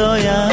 这样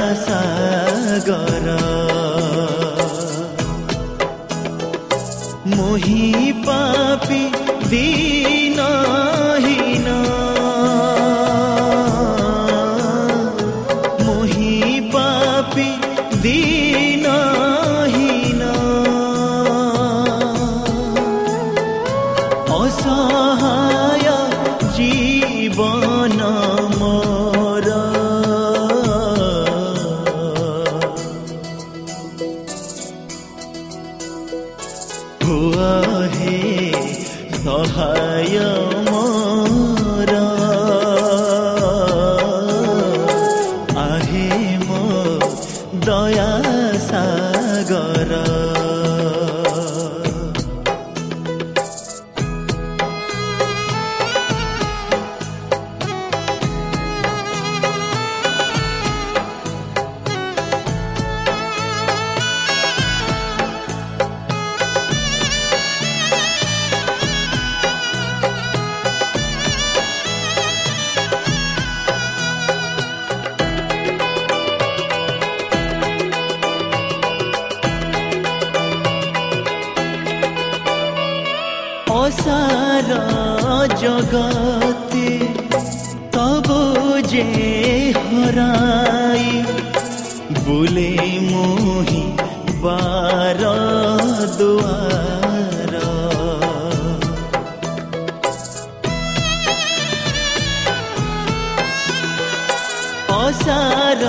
অসার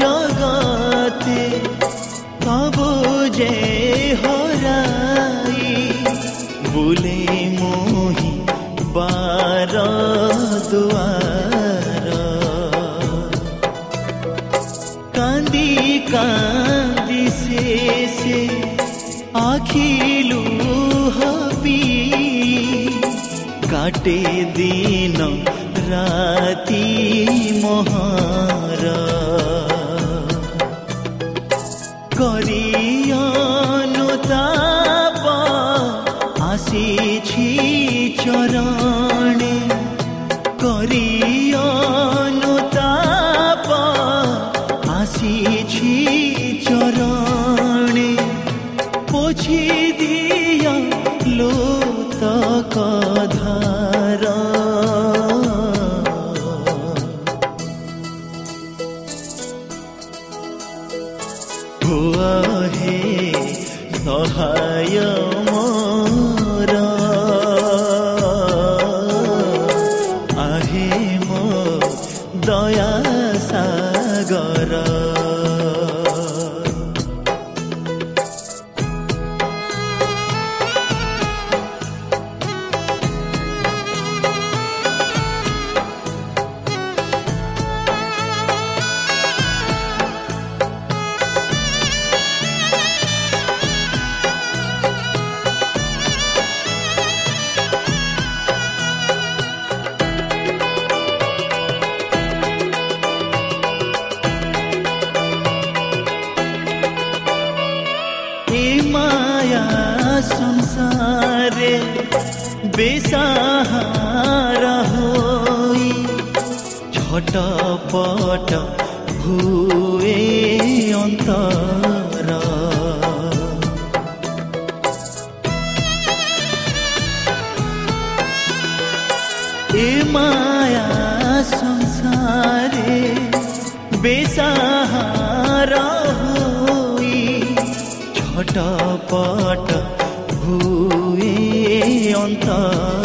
জগতে তব যে হরাই। বুলে মোহি বার দুয়ার। কান্দি কান্দি শেষে আখিলু হবি কাটে দিন সংসারে বেসাহারা হই ছট পট ভুয়ে অন্তরা এ মায়া সংসারে বেসাহারা হই ছট পট অন্তর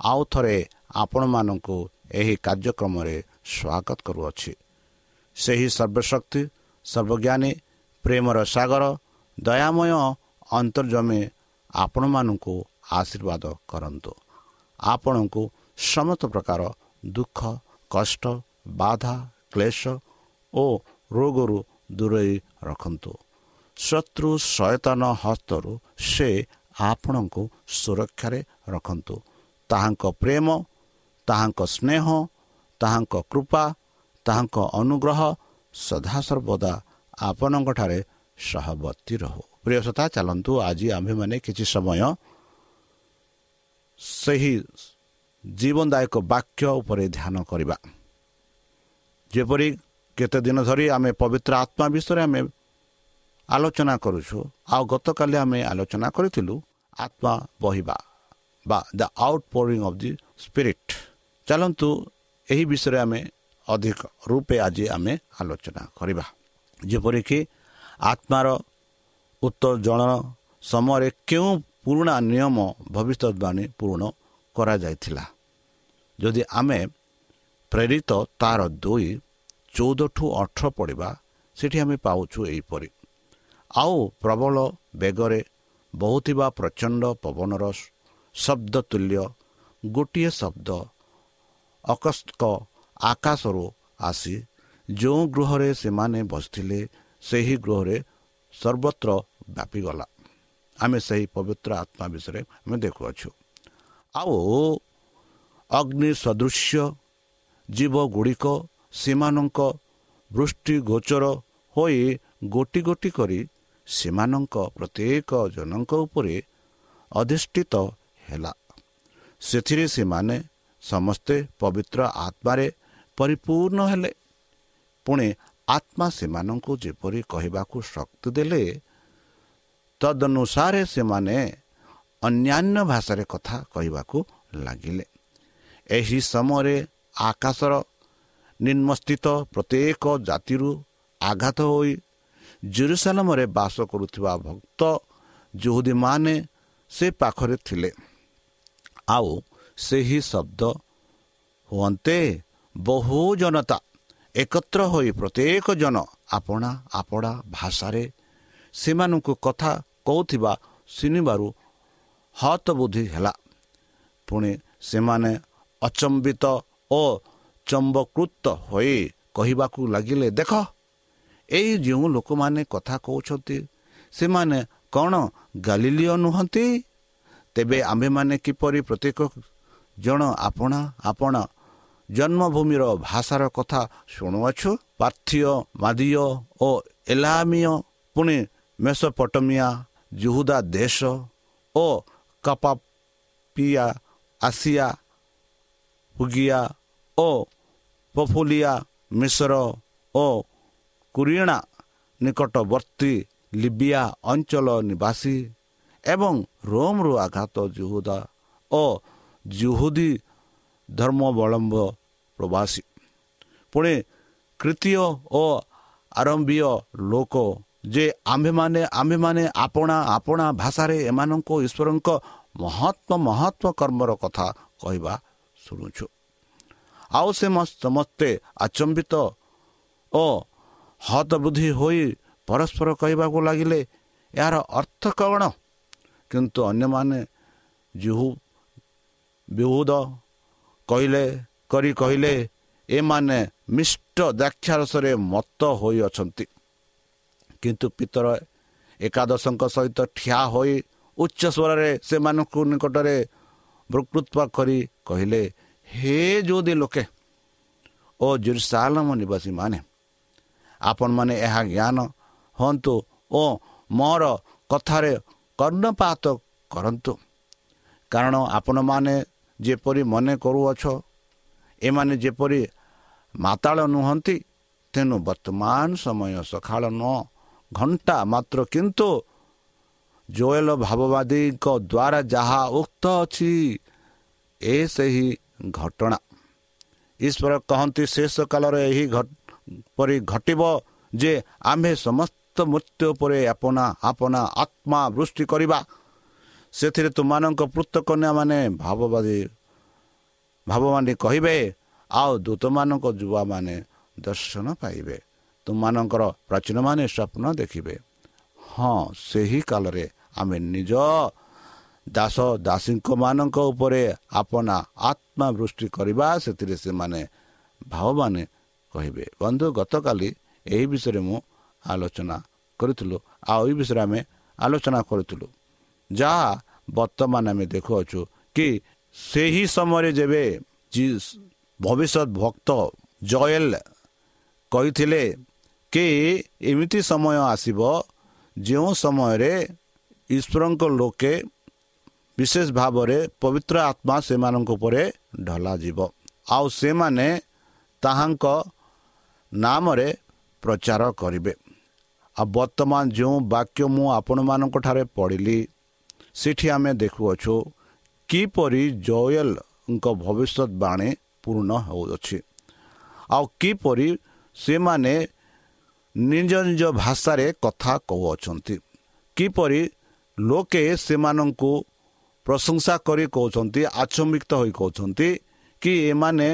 ଆଉ ଥରେ ଆପଣମାନଙ୍କୁ ଏହି କାର୍ଯ୍ୟକ୍ରମରେ ସ୍ୱାଗତ କରୁଅଛି। ସେହି ସର୍ବଶକ୍ତି ସର୍ବଜ୍ଞାନୀ ପ୍ରେମର ସାଗର ଦୟାମୟ ଅନ୍ତର୍ଜମୀ ଆପଣମାନଙ୍କୁ ଆଶୀର୍ବାଦ କରନ୍ତୁ। ଆପଣଙ୍କୁ ସମସ୍ତ ପ୍ରକାର ଦୁଃଖ କଷ୍ଟ ବାଧା କ୍ଲେଶ ଓ ରୋଗରୁ ଦୂରେଇ ରଖନ୍ତୁ। ଶତ୍ରୁ ସୟତନ ହସ୍ତରୁ ସେ ଆପଣଙ୍କୁ ସୁରକ୍ଷାରେ ରଖନ୍ତୁ। ତାହାଙ୍କ ପ୍ରେମ ତାହାଙ୍କ ସ୍ନେହ ତାହାଙ୍କ କୃପା ତାହାଙ୍କ ଅନୁଗ୍ରହ ସଦାସର୍ବଦା ଆପଣଙ୍କଠାରେ ସହବର୍ତ୍ତୀ ରହୁ। ପ୍ରିୟସତା ଚାଲନ୍ତୁ ଆଜି ଆମ୍ଭେମାନେ କିଛି ସମୟ ସେହି ଜୀବନଦାୟକ ବାକ୍ୟ ଉପରେ ଧ୍ୟାନ କରିବା। ଯେପରି କେତେ ଦିନ ଧରି ଆମେ ପବିତ୍ର ଆତ୍ମା ବିଷୟରେ ଆମେ ଆଲୋଚନା କରୁଛୁ ଆଉ ଗତକାଲି ଆମେ ଆଲୋଚନା କରିଥିଲୁ ଆତ୍ମା ବହିବା। ବା the outpouring of the spirit ଚାଲନ୍ତୁ ଏହି ବିଷୟରେ ଆମେ ଅଧିକ ରୂପେ ଆଜି ଆମେ ଆଲୋଚନା କରିବା ଯେପରିକି ଆତ୍ମାର ଉତ୍ତୋଳନ ସମୟରେ କେଉଁ ପୁରୁଣା ନିୟମ ଭବିଷ୍ୟତବାଣୀ ପୂରଣ କରାଯାଇଥିଲା ଯଦି ଆମେ ପ୍ରେରିତ ତାର ଦୁଇ ଚଉଦଠୁ ଅଠର ପଡ଼ିବା ସେଠି ଆମେ ପାଉଛୁ ଏହିପରି ଆଉ ପ୍ରବଳ ବେଗରେ ବହୁଥିବା ପ୍ରଚଣ୍ଡ ପବନର ଶବ୍ଦ ତୁଲ୍ୟ ଗୋଟିଏ ଶବ୍ଦ ଅକସ୍କ ଆକାଶରୁ ଆସି ଯେଉଁ ଗୃହରେ ସେମାନେ ବସିଥିଲେ ସେହି ଗୃହରେ ସର୍ବତ୍ର ବ୍ୟାପିଗଲା ଆମେ ସେହି ପବିତ୍ର ଆତ୍ମା ବିଷୟରେ ଆମେ ଦେଖୁଅଛୁ ଆଉ ଅଗ୍ନି ସଦୃଶ୍ୟ ଜୀବଗୁଡ଼ିକ ସେମାନଙ୍କ ବୃଷ୍ଟି ଗୋଚର ହୋଇ ଗୋଟି ଗୋଟି କରି ସେମାନଙ୍କ ପ୍ରତ୍ୟେକ ଜଣଙ୍କ ଉପରେ ଅଧିଷ୍ଠିତ ହେଲା। ସେଥିରେ ସେମାନେ ସମସ୍ତେ ପବିତ୍ର ଆତ୍ମାରେ ପରିପୂର୍ଣ୍ଣ ହେଲେ। ପୁଣି ଆତ୍ମା ସେମାନଙ୍କୁ ଯେପରି କହିବାକୁ ଶକ୍ତି ଦେଲେ ତଦନୁସାରେ ସେମାନେ ଅନ୍ୟାନ୍ୟ ଭାଷାରେ କଥା କହିବାକୁ ଲାଗିଲେ। ଏହି ସମୟରେ ଆକାଶର ନିମ୍ନସ୍ଥିତ ପ୍ରତ୍ୟେକ ଜାତିରୁ ଆଘାତ ହୋଇ ଜେରୁସାଲାମରେ ବାସ କରୁଥିବା ଭକ୍ତ ଯୁହୁଦୀମାନେ ସେ ପାଖରେ ଥିଲେ। ଆଉ ସେହି ଶବ୍ଦ ହୁଅନ୍ତେ। ବହୁ ଜନତା ଏକତ୍ର ହୋଇ ପ୍ରତ୍ୟେକ ଜନ ଆପଣା ଆପଣା ଭାଷାରେ ସେମାନଙ୍କୁ କଥା କହୁଥିବା ଶୁଣିବାରୁ ହତ ବୁଦ୍ଧି ହେଲା। ପୁଣି ସେମାନେ ଅଚମ୍ବିତ ଓ ଚମ୍ବକୃତ ହୋଇ କହିବାକୁ ଲାଗିଲେ ଦେଖ ଏଇ ଯେଉଁ ଲୋକମାନେ କଥା କହୁଛନ୍ତି ସେମାନେ କ'ଣ ଗାଲିଲିଓ ନୁହନ୍ତି? ତେବେ ଆମ୍ଭେମାନେ କିପରି ପ୍ରତ୍ୟେକ ଜଣ ଆପଣା ଆପଣା ଜନ୍ମଭୂମିର ଭାଷାର କଥା ଶୁଣୁଅଛୁ? ପାର୍ଥିୟ ମାଦିୟ ଓ ଏଲାମିୟ ପୁଣି ମେସୋପଟମିଆ ଜୁହୁଦା ଦେଶ ଓ କପାପିଆ ଆସିଆ ହୁଗିଆ ଓ ପଫୁଲିଆ ମିଶ୍ର ଓ କୁରିଣା ନିକଟବର୍ତ୍ତୀ ଲିବିଆ ଅଞ୍ଚଳ ନିବାସୀ ଏବଂ ରୋମରୁ ଆଘାତ ଜୁହୁଦା ଓ ଜୁହୁଦୀ ଧର୍ମାବଲମ୍ବ ପ୍ରବାସୀ ପୁଣି କୃତୀୟ ଓ ଆରମ୍ଭୀୟ ଲୋକ ଯେ ଆମ୍ଭେମାନେ ଆମ୍ଭେମାନେ ଆପଣା ଆପଣା ଭାଷାରେ ଏମାନଙ୍କ ଈଶ୍ୱରଙ୍କ ମହତ୍ଵ ମହତ୍ଵ କର୍ମର କଥା କହିବା ଶୁଣୁଛୁ। ଆଉ ସେ ସମସ୍ତେ ଆଚମ୍ବିତ ଓ ହତବୁଦ୍ଧି ହୋଇ ପରସ୍ପର କହିବାକୁ ଲାଗିଲେ ଏହାର ଅର୍ଥ କ'ଣ? କିନ୍ତୁ ଅନ୍ୟମାନେ ଜୁହୁ ବିହୁଦ କହିଲେ କରି କହିଲେ ଏମାନେ ମିଷ୍ଟ ଦ୍ରାକ୍ଷାରସରେ ମତ ହୋଇଅଛନ୍ତି। କିନ୍ତୁ ପିତର ଏକାଦଶଙ୍କ ସହିତ ଠିଆ ହୋଇ ଉଚ୍ଚ ସ୍ୱରରେ ସେମାନଙ୍କୁ ନିକଟରେ ବୃକୃତ୍ୱ କରି କହିଲେ ହେ ଯୋଦି ଲୋକେ ଓ ଜୁର୍ସାଲମ ନିବାସୀମାନେ ଆପଣମାନେ ଏହା ଜ୍ଞାନ ହୁଅନ୍ତୁ ଓ ମୋର କଥାରେ କର୍ଣ୍ଣପାତ କରନ୍ତୁ। କାରଣ ଆପଣମାନେ ଯେପରି ମନେ କରୁଅଛ ଏମାନେ ଯେପରି ମାତାଳ ନୁହନ୍ତି ତେଣୁ ବର୍ତ୍ତମାନ ସମୟ ସକାଳ ନଅ ଘଣ୍ଟା ମାତ୍ର। କିନ୍ତୁ ଜୋଏଲ ଭାବବାଦୀଙ୍କ ଦ୍ୱାରା ଯାହା ଉକ୍ତ ଅଛି ଏ ସେହି ଘଟଣା। ଈଶ୍ୱର କହନ୍ତି ଶେଷ କାଳରେ ଏହି ପରି ଘଟିବ ଯେ ଆମ୍ଭେ ସମସ୍ତ ମୃତ୍ୟୁ ଉପରେ ଆପଣା ଆପଣା ଆତ୍ମା ବୃଷ୍ଟି କରିବା। ସେଥିରେ ତୁମାନଙ୍କ ପୃତକନ୍ୟାମାନେ ଭାବବାଦୀ ଭାବବାନୀ କହିବେ ଆଉ ଦୂତମାନଙ୍କ ଯୁବାମାନେ ଦର୍ଶନ ପାଇବେ। ତୁମମାନଙ୍କର ପ୍ରାଚୀନମାନେ ସ୍ୱପ୍ନ ଦେଖିବେ। ହଁ ସେହି କାଳରେ ଆମେ ନିଜ ଦାସ ଦାସୀଙ୍କ ମାନଙ୍କ ଉପରେ ଆପଣା ଆତ୍ମା ବୃଷ୍ଟି କରିବା ସେଥିରେ ସେମାନେ ଭାବମାନେ କହିବେ। ବନ୍ଧୁ ଗତକାଲି ଏହି ବିଷୟରେ ମୁଁ ଆଲୋଚନା କରିଥିଲୁ ଆଉ ଏହି ବିଷୟରେ ଆମେ ଆଲୋଚନା କରୁଥିଲୁ ଯାହା ବର୍ତ୍ତମାନ ଆମେ ଦେଖୁଅଛୁ କି ସେହି ସମୟରେ ଯେବେ ଭବିଷ୍ୟତ ଭକ୍ତ ଜଏଲ କହିଥିଲେ କି ଏମିତି ସମୟ ଆସିବ ଯେଉଁ ସମୟରେ ଈଶ୍ୱରଙ୍କ ଲୋକେ ବିଶେଷ ଭାବରେ ପବିତ୍ର ଆତ୍ମା ସେମାନଙ୍କ ଉପରେ ଢଲାଯିବ ଆଉ ସେମାନେ ତାହାଙ୍କ ନାମରେ ପ୍ରଚାର କରିବେ ଆଉ ବର୍ତ୍ତମାନ ଯେଉଁ ବାକ୍ୟ ମୁଁ ଆପଣମାନଙ୍କ ଠାରେ ପଢ଼ିଲି ସେଠି ଆମେ ଦେଖୁଅଛୁ କିପରି ଜୟଲଙ୍କ ଭବିଷ୍ୟତବାଣୀ ପୂର୍ଣ୍ଣ ହେଉଅଛି। ଆଉ କିପରି ସେମାନେ ନିଜ ନିଜ ଭାଷାରେ କଥା କହୁଅଛନ୍ତି। କିପରି ଲୋକେ ସେମାନଙ୍କୁ ପ୍ରଶଂସା କରି କହୁଛନ୍ତି ଆଚମ୍ବିତ ହୋଇ କହୁଛନ୍ତି କି ଏମାନେ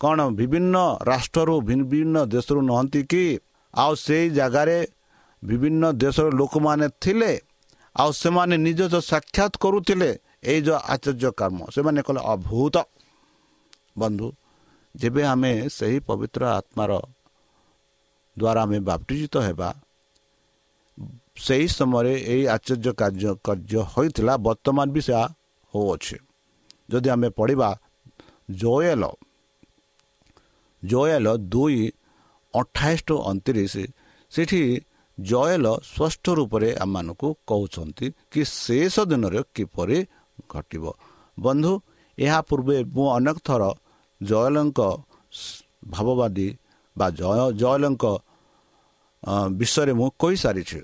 କ'ଣ ବିଭିନ୍ନ ରାଷ୍ଟ୍ରରୁ ବିଭିନ୍ନ ଦେଶରୁ ନୁହନ୍ତି କି? ଆଉ ସେଇ ଜାଗାରେ ବିଭିନ୍ନ ଦେଶର ଲୋକମାନେ ଥିଲେ ଆଉ ସେମାନେ ନିଜ ସାକ୍ଷାତ କରୁଥିଲେ ଏଇ ଯେଉଁ ଆଚର୍ଯ୍ୟ କର୍ମ। ସେମାନେ କଲେ ଅଭୂତ। ବନ୍ଧୁ ଯେବେ ଆମେ ସେହି ପବିତ୍ର ଆତ୍ମାର ଦ୍ୱାରା ଆମେ ବାପ୍ଟିଜିତ ହେବା ସେହି ସମୟରେ ଏହି ଆଚର୍ଯ୍ୟ କାର୍ଯ୍ୟ କାର୍ଯ୍ୟ ହୋଇଥିଲା ବର୍ତ୍ତମାନ ବି ସେହା ହେଉଅଛି। ଯଦି ଆମେ ପଢ଼ିବା ଜୟଲ ଜୟଲ ଦୁଇ ଅଠାଇଶ ଟୁ ଅଣତିରିଶ ସେଠି ଜୟଲ ସ୍ପଷ୍ଟ ରୂପରେ ଆମମାନଙ୍କୁ କହୁଛନ୍ତି କି ଶେଷ ଦିନରେ କିପରି ଘଟିବ। ବନ୍ଧୁ ଏହା ପୂର୍ବେ ମୁଁ ଅନେକ ଥର ଜୟଲଙ୍କ ଭାବବାଦୀ ବା ଜୟ ଜୟଲଙ୍କ ବିଷୟରେ ମୁଁ କହିସାରିଛି।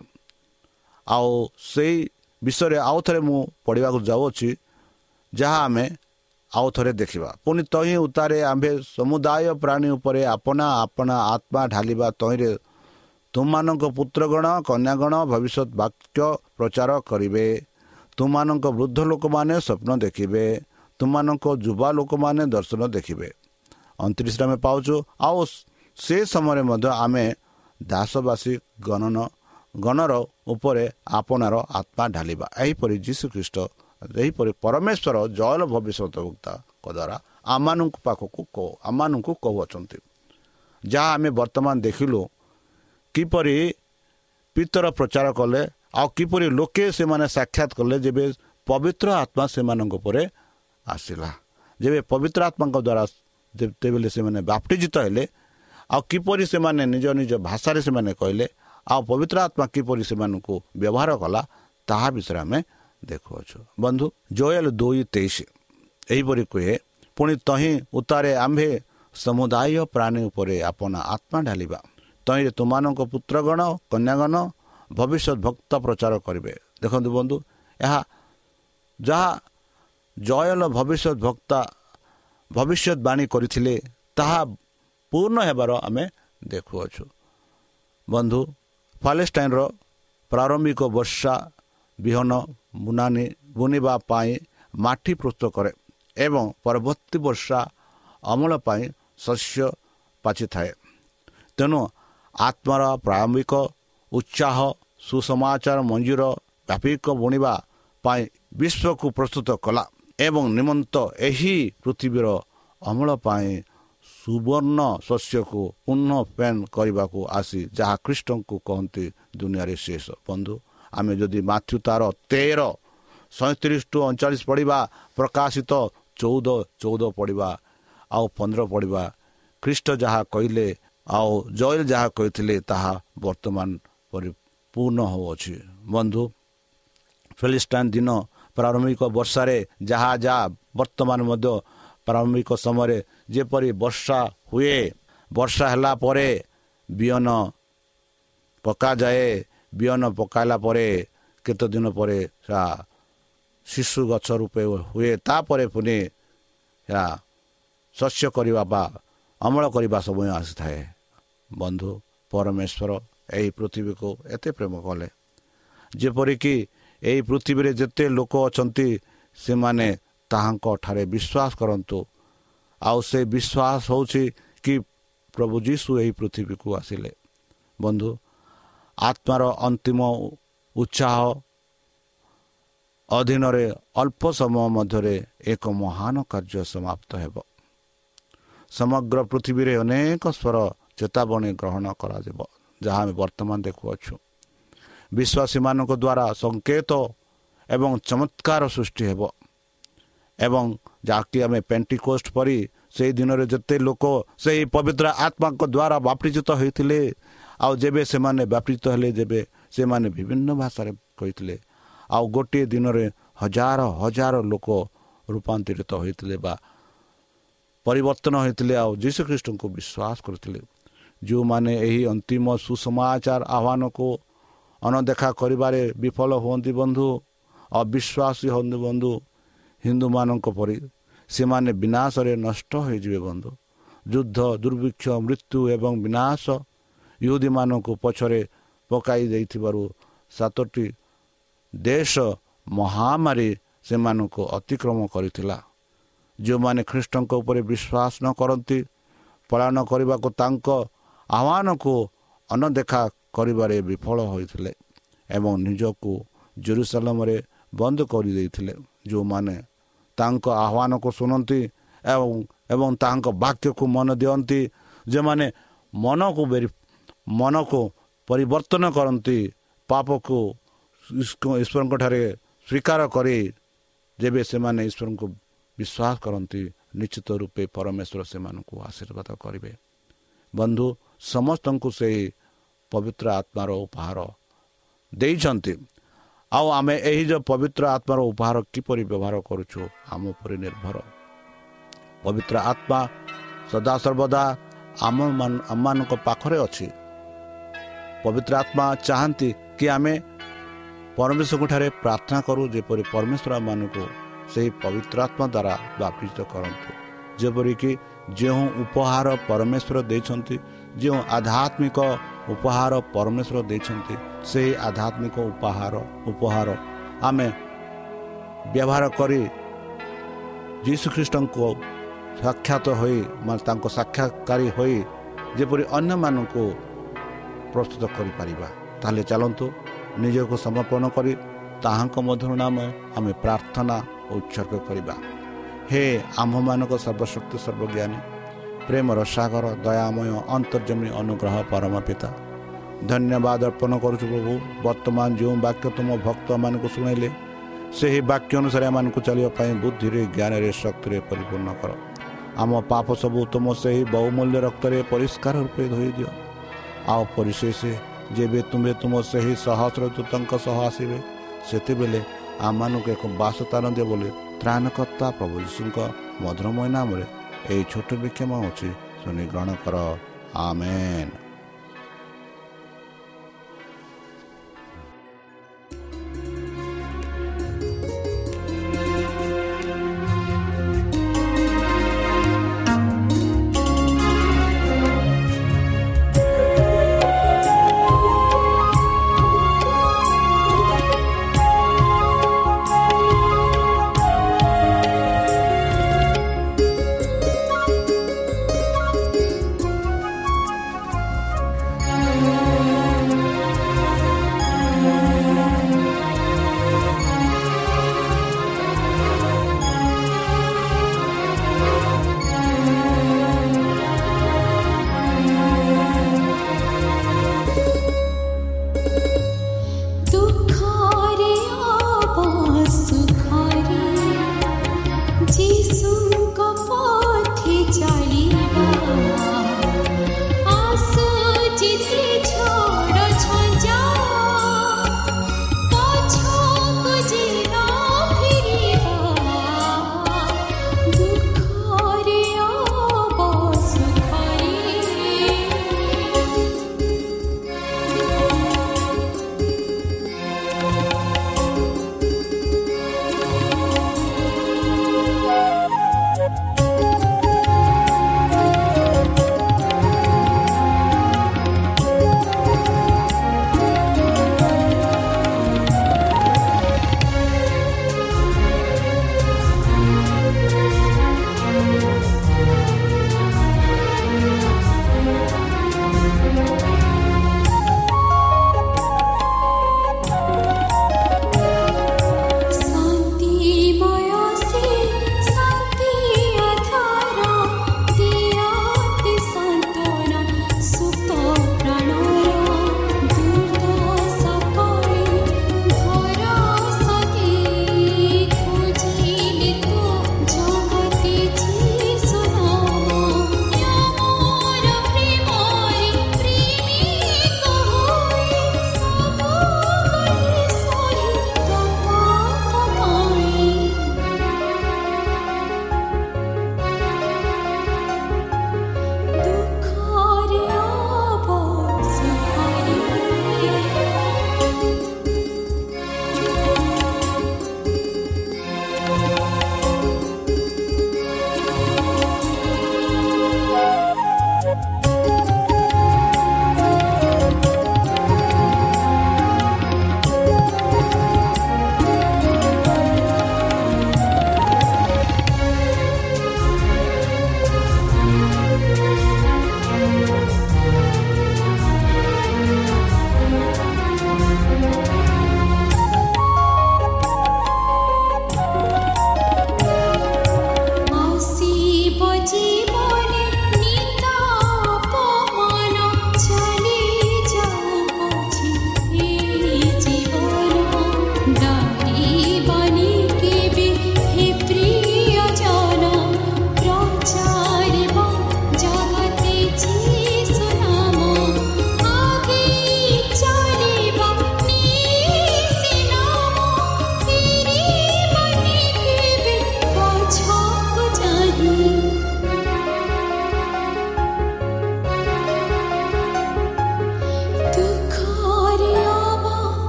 ଆଉ ସେଇ ବିଷୟରେ ଆଉ ଥରେ ମୁଁ ପଢ଼ିବାକୁ ଯାଉଅଛି ଯାହା ଆମେ ଆଉ ଥରେ ଦେଖିବା। ପୁଣି ତହିଁ ଉତ୍ତାରେ ଆମ୍ଭେ ସମୁଦାୟ ପ୍ରାଣୀ ଉପରେ ଆପଣା ଆପଣା ଆତ୍ମା ଢାଲିବା ତହିଁରେ ତୁମମାନଙ୍କ ପୁତ୍ରଗଣ କନ୍ୟାଗଣ ଭବିଷ୍ୟତ ବାକ୍ୟ ପ୍ରଚାର କରିବେ। ତୁମମାନଙ୍କ ବୃଦ୍ଧ ଲୋକମାନେ ସ୍ୱପ୍ନ ଦେଖିବେ। ତୁମମାନଙ୍କ ଯୁବା ଲୋକମାନେ ଦର୍ଶନ ଦେଖିବେ। ଅଣତିରିଶରେ ଆମେ ପାଉଛୁ। ଆଉ ସେ ସମୟରେ ମଧ୍ୟ ଆମେ ଦାସବାସୀ ଗଣନ ଗଣର ଉପରେ ଆପଣାର ଆତ୍ମା ଢାଲିବା। ଏହିପରି ଯୀଶୁଖ୍ରୀଷ୍ଟ ଏହିପରି ପରମେଶ୍ୱର ଜୟଲ ଭବିଷ୍ୟତଙ୍କ ଦ୍ୱାରା ଆମମାନଙ୍କ ପାଖକୁ ଆମମାନଙ୍କୁ କହୁଅଛନ୍ତି। ଯାହା ଆମେ ବର୍ତ୍ତମାନ ଦେଖିଲୁ କିପରି ପିତର ପ୍ରଚାର କଲେ ଆଉ କିପରି ଲୋକେ ସେମାନେ ସାକ୍ଷାତ କଲେ ଯେବେ ପବିତ୍ର ଆତ୍ମା ସେମାନଙ୍କ ଉପରେ ଆସିଲା। ଯେବେ ପବିତ୍ର ଆତ୍ମାଙ୍କ ଦ୍ୱାରା ଯେତେବେଳେ ସେମାନେ ବାପ୍ଟିଜିତ ହେଲେ ଆଉ କିପରି ସେମାନେ ନିଜ ନିଜ ଭାଷାରେ ସେମାନେ କହିଲେ ଆଉ ପବିତ୍ର ଆତ୍ମା କିପରି ସେମାନଙ୍କୁ ବ୍ୟବହାର କଲା ତାହା ବିଷୟରେ ଆମେ ଦେଖୁଅଛୁ। ବନ୍ଧୁ ଜୋଏଲ ଦୁଇ ତେଇଶ ଏହିପରି କୁହେ ପୁଣି ତହିଁ ଉତ୍ତାରେ ଆମ୍ଭେ ସମୁଦାୟ ପ୍ରାଣୀ ଉପରେ ଆପଣା ଆତ୍ମା ଢାଲିବା। ତହିଁରେ ତୁମାନଙ୍କ ପୁତ୍ରଗଣ କନ୍ୟାଗଣ ଭବିଷ୍ୟତ ଭକ୍ତ ପ୍ରଚାର କରିବେ। ଦେଖନ୍ତୁ ବନ୍ଧୁ ଏହା ଯାହା ଜୟଲ ଭବିଷ୍ୟତ ଭକ୍ତା ଭବିଷ୍ୟତବାଣୀ କରିଥିଲେ ତାହା ପୂର୍ଣ୍ଣ ହେବାର ଆମେ ଦେଖୁଅଛୁ। ବନ୍ଧୁ ପାଲେଷ୍ଟାଇନ୍ର ପ୍ରାରମ୍ଭିକ ବର୍ଷା ବିହନ ବୁନାନି ବୁଣିବା ପାଇଁ ମାଟି ପ୍ରସ୍ତୁତ କରେ ଏବଂ ପରବର୍ତ୍ତୀ ବର୍ଷା ଅମଳ ପାଇଁ ଶସ୍ୟ ପାଚିଥାଏ। ତେଣୁ ଆତ୍ମାର ପ୍ରାରମ୍ଭିକ ଉତ୍ସାହ ସୁସମାଚାର ମଞ୍ଜିର ବ୍ୟାପିକ ବୁଣିବା ପାଇଁ ବିଶ୍ୱକୁ ପ୍ରସ୍ତୁତ କଲା ଏବଂ ନିମନ୍ତ ଏହି ପୃଥିବୀର ଅମଳ ପାଇଁ ସୁବର୍ଣ୍ଣ ଶସ୍ୟକୁ ପୁନଃ ପେନ୍ କରିବାକୁ ଆସି ଯାହା ଖ୍ରୀଷ୍ଟଙ୍କୁ କହନ୍ତି ଦୁନିଆରେ ଶେଷ। ବନ୍ଧୁ ଆମେ ଯଦି ମାଥ୍ୟୁ ତାର ତେର ସଇଁତିରିଶ ଟୁ ଅଣଚାଳିଶ ପଢ଼ିବା ପ୍ରକାଶିତ ଚଉଦ ଚଉଦ ପଢ଼ିବା ଆଉ ପନ୍ଦର ପଢ଼ିବା ଖ୍ରୀଷ୍ଟ ଯାହା କହିଲେ ଆଉ ଜୟଲ ଯାହା କହିଥିଲେ ତାହା ବର୍ତ୍ତମାନ ପରିପୂର୍ଣ୍ଣ ହେଉଅଛି। ବନ୍ଧୁ ଫେଲିଷ୍ଟାଇନ୍ ଦିନ ପ୍ରାରମ୍ଭିକ ବର୍ଷାରେ ଯାହା ଯାହା ବର୍ତ୍ତମାନ ମଧ୍ୟ ପ୍ରାରମ୍ଭିକ ସମୟରେ ଯେପରି ବର୍ଷା ହୁଏ ବର୍ଷା ହେଲା ପରେ ବିହନ ପକାଯାଏ। ବିହନ ପକାଇଲା ପରେ କେତେ ଦିନ ପରେ ସେଟା ଶିଶୁ ଗଛ ରୂପେ ହୁଏ। ତାପରେ ପୁଣି ଏହା ଶସ୍ୟ କରିବା ବା ଅମଳ କରିବା ସମୟ ଆସିଥାଏ। ବନ୍ଧୁ ପରମେଶ୍ୱର ଏହି ପୃଥିବୀକୁ ଏତେ ପ୍ରେମ କଲେ। ଯେପରିକି ଏହି ପୃଥିବୀରେ ଯେତେ ଲୋକ ଅଛନ୍ତି ସେମାନେ ତାହାଙ୍କ ଠାରେ ବିଶ୍ୱାସ କରନ୍ତୁ। ଆଉ ସେ ବିଶ୍ୱାସ ହେଉଛି କି ପ୍ରଭୁ ଯୀଶୁ ଏହି ପୃଥିବୀକୁ ଆସିଲେ। ବନ୍ଧୁ ଆତ୍ମାର ଅନ୍ତିମ ଉତ୍ସାହ ଅଧୀନରେ ଅଳ୍ପ ସମୟ ମଧ୍ୟରେ ଏକ ମହାନ କାର୍ଯ୍ୟ ସମାପ୍ତ ହେବ। ସମଗ୍ର ପୃଥିବୀରେ ଅନେକ ସ୍ୱର ଚେତାବନୀ ଗ୍ରହଣ କରାଯିବ ଯାହା ଆମେ ବର୍ତ୍ତମାନ ଦେଖୁଅଛୁ। ବିଶ୍ୱାସୀମାନଙ୍କ ଦ୍ୱାରା ସଙ୍କେତ ଏବଂ ଚମତ୍କାର ସୃଷ୍ଟି ହେବ ଏବଂ ଯାହାକି ଆମେ ପେଣ୍ଟିକୋଷ୍ଟ ପରି ସେହି ଦିନରେ ଯେତେ ଲୋକ ସେହି ପବିତ୍ର ଆତ୍ମାଙ୍କ ଦ୍ୱାରା ବାପିଜିତ ହୋଇଥିଲେ ଆଉ ଯେବେ ସେମାନେ ବାପିଜିତ ହେଲେ ଯେବେ ସେମାନେ ବିଭିନ୍ନ ଭାଷାରେ କହିଥିଲେ ଆଉ ଗୋଟିଏ ଦିନରେ ହଜାର ହଜାର ଲୋକ ରୂପାନ୍ତରିତ ହୋଇଥିଲେ ବା ପରିବର୍ତ୍ତନ ହୋଇଥିଲେ ଆଉ ଯୀଶୁଖ୍ରୀଷ୍ଟଙ୍କୁ ବିଶ୍ୱାସ କରିଥିଲେ। ଯେଉଁମାନେ ଏହି ଅନ୍ତିମ ସୁସମାଚାର ଆହ୍ୱାନକୁ ଅନଦେଖା କରିବାରେ ବିଫଳ ହୁଅନ୍ତି ବନ୍ଧୁ ଅବିଶ୍ୱାସୀ ହୁଅନ୍ତି ବନ୍ଧୁ ହିନ୍ଦୁମାନଙ୍କ ପରି ସେମାନେ ବିନାଶରେ ନଷ୍ଟ ହୋଇଯିବେ ବନ୍ଧୁ। ଯୁଦ୍ଧ ଦୁର୍ଭିକ୍ଷ ମୃତ୍ୟୁ ଏବଂ ବିନାଶ ୟୁଦୀମାନଙ୍କୁ ପଛରେ ପକାଇ ଦେଇଥିବାରୁ ସାତଟି ଦେଶ ମହାମାରୀ ସେମାନଙ୍କୁ ଅତିକ୍ରମ କରିଥିଲା। ଯେଉଁମାନେ ଖ୍ରୀଷ୍ଟଙ୍କ ଉପରେ ବିଶ୍ୱାସ ନ କରନ୍ତି ପାଳନ କରିବାକୁ ତାଙ୍କ ଆହ୍ୱାନକୁ ଅନଦେଖା କରିବାରେ ବିଫଳ ହୋଇଥିଲେ ଏବଂ ନିଜକୁ ଜୁରୁସାଲମରେ ବନ୍ଦ କରିଦେଇଥିଲେ। ଯେଉଁମାନେ ତାଙ୍କ ଆହ୍ୱାନକୁ ଶୁଣନ୍ତି ଏବଂ ଏବଂ ତାଙ୍କ ବାକ୍ୟକୁ ମନ ଦିଅନ୍ତି ଯେଉଁମାନେ ମନକୁ ମନକୁ ପରିବର୍ତ୍ତନ କରନ୍ତି ପାପକୁ ଈଶ୍ୱରଙ୍କ ଠାରେ ସ୍ୱୀକାର କରି ଯେବେ ସେମାନେ ଈଶ୍ୱରଙ୍କୁ ବିଶ୍ୱାସ କରନ୍ତି ନିଶ୍ଚିତ ରୂପେ ପରମେଶ୍ୱର ସେମାନଙ୍କୁ ଆଶୀର୍ବାଦ କରିବେ। ବନ୍ଧୁ ସମସ୍ତଙ୍କୁ ସେହି ପବିତ୍ର ଆତ୍ମାର ଉପହାର ଦେଇଛନ୍ତି। ଆଉ ଆମେ ଏହି ଯେଉଁ ପବିତ୍ର ଆତ୍ମାର ଉପହାର କିପରି ବ୍ୟବହାର କରୁଛୁ ଆମ ଉପରେ ନିର୍ଭର। ପବିତ୍ର ଆତ୍ମା ସଦାସର୍ବଦା ଆମ ଆମମାନଙ୍କ ପାଖରେ ଅଛି। ପବିତ୍ର ଆତ୍ମା ଚାହାନ୍ତି କି ଆମେ ପରମେଶ୍ୱରଙ୍କ ଠାରେ ପ୍ରାର୍ଥନା କରୁ ଯେପରି ପରମେଶ୍ୱର ଆମମାନଙ୍କୁ ସେହି ପବିତ୍ର ଆତ୍ମା ଦ୍ୱାରା ବାପିତ କରନ୍ତୁ। ଯେପରିକି ଯେଉଁ ଉପହାର ପରମେଶ୍ୱର ଦେଇଛନ୍ତି ଯେଉଁ ଆଧ୍ୟାତ୍ମିକ ଉପହାର ପରମେଶ୍ୱର ଦେଇଛନ୍ତି ସେହି ଆଧ୍ୟାତ୍ମିକ ଉପହାର ଉପହାର ଆମେ ବ୍ୟବହାର କରି ଯୀଶୁଖ୍ରୀଷ୍ଟଙ୍କୁ ସାକ୍ଷାତ ହୋଇ ମାନେ ତାଙ୍କ ସାକ୍ଷାତକାରୀ ହୋଇ ଯେପରି ଅନ୍ୟମାନଙ୍କୁ ପ୍ରସ୍ତୁତ କରିପାରିବା ତାହେଲେ ଚାଲନ୍ତୁ ନିଜକୁ ସମର୍ପଣ କରି ତାହାଙ୍କ ମଧ୍ୟରୁ ନାମ ଆମେ ପ୍ରାର୍ଥନା ଉତ୍ସର୍ଗ କରିବା ହେ ଆମ୍ଭମାନଙ୍କ ସର୍ବଶକ୍ତି ସର୍ବଜ୍ଞାନୀ ପ୍ରେମର ସାଗର ଦୟାମୟ ଅନ୍ତର୍ଜମୀ ଅନୁଗ୍ରହ ପରମ ପିତା ଧନ୍ୟବାଦ ଅର୍ପଣ କରୁଛୁ ପ୍ରଭୁ ବର୍ତ୍ତମାନ ଯେଉଁ ବାକ୍ୟ ତୁମ ଭକ୍ତମାନଙ୍କୁ ଶୁଣାଇଲେ ସେହି ବାକ୍ୟ ଅନୁସାରେ ଏମାନଙ୍କୁ ଚାଲିବା ପାଇଁ ବୁଦ୍ଧିରେ ଜ୍ଞାନରେ ଶକ୍ତିରେ ପରିପୂର୍ଣ୍ଣ କର ଆମ ପାପ ସବୁ ତୁମ ସେହି ବହୁମୂଲ୍ୟ ରକ୍ତରେ ପରିଷ୍କାର ରୂପେ ଧୋଇ ଦିଅ ଆଉ ପରିଶେଷ ଯେବେ ତୁମେ ତୁମ ସେହି ସହସ୍ର ଦୂତଙ୍କ ସହ ଆସିବେ ସେତେବେଳେ ଆମମାନଙ୍କୁ ଏକ ବାସସ୍ଥାନ ଦିଅ ବୋଲି ତ୍ରାଣକର୍ତ୍ତା ପ୍ରଭୁ ଯୀଶୁଙ୍କ ମଧୁରମୟ ନାମରେ ଏହି ଛୋଟ ବିକ୍ଷମ ଅଛି ଶୁଣି ଗ୍ରହଣ କର। ଆମେନ୍।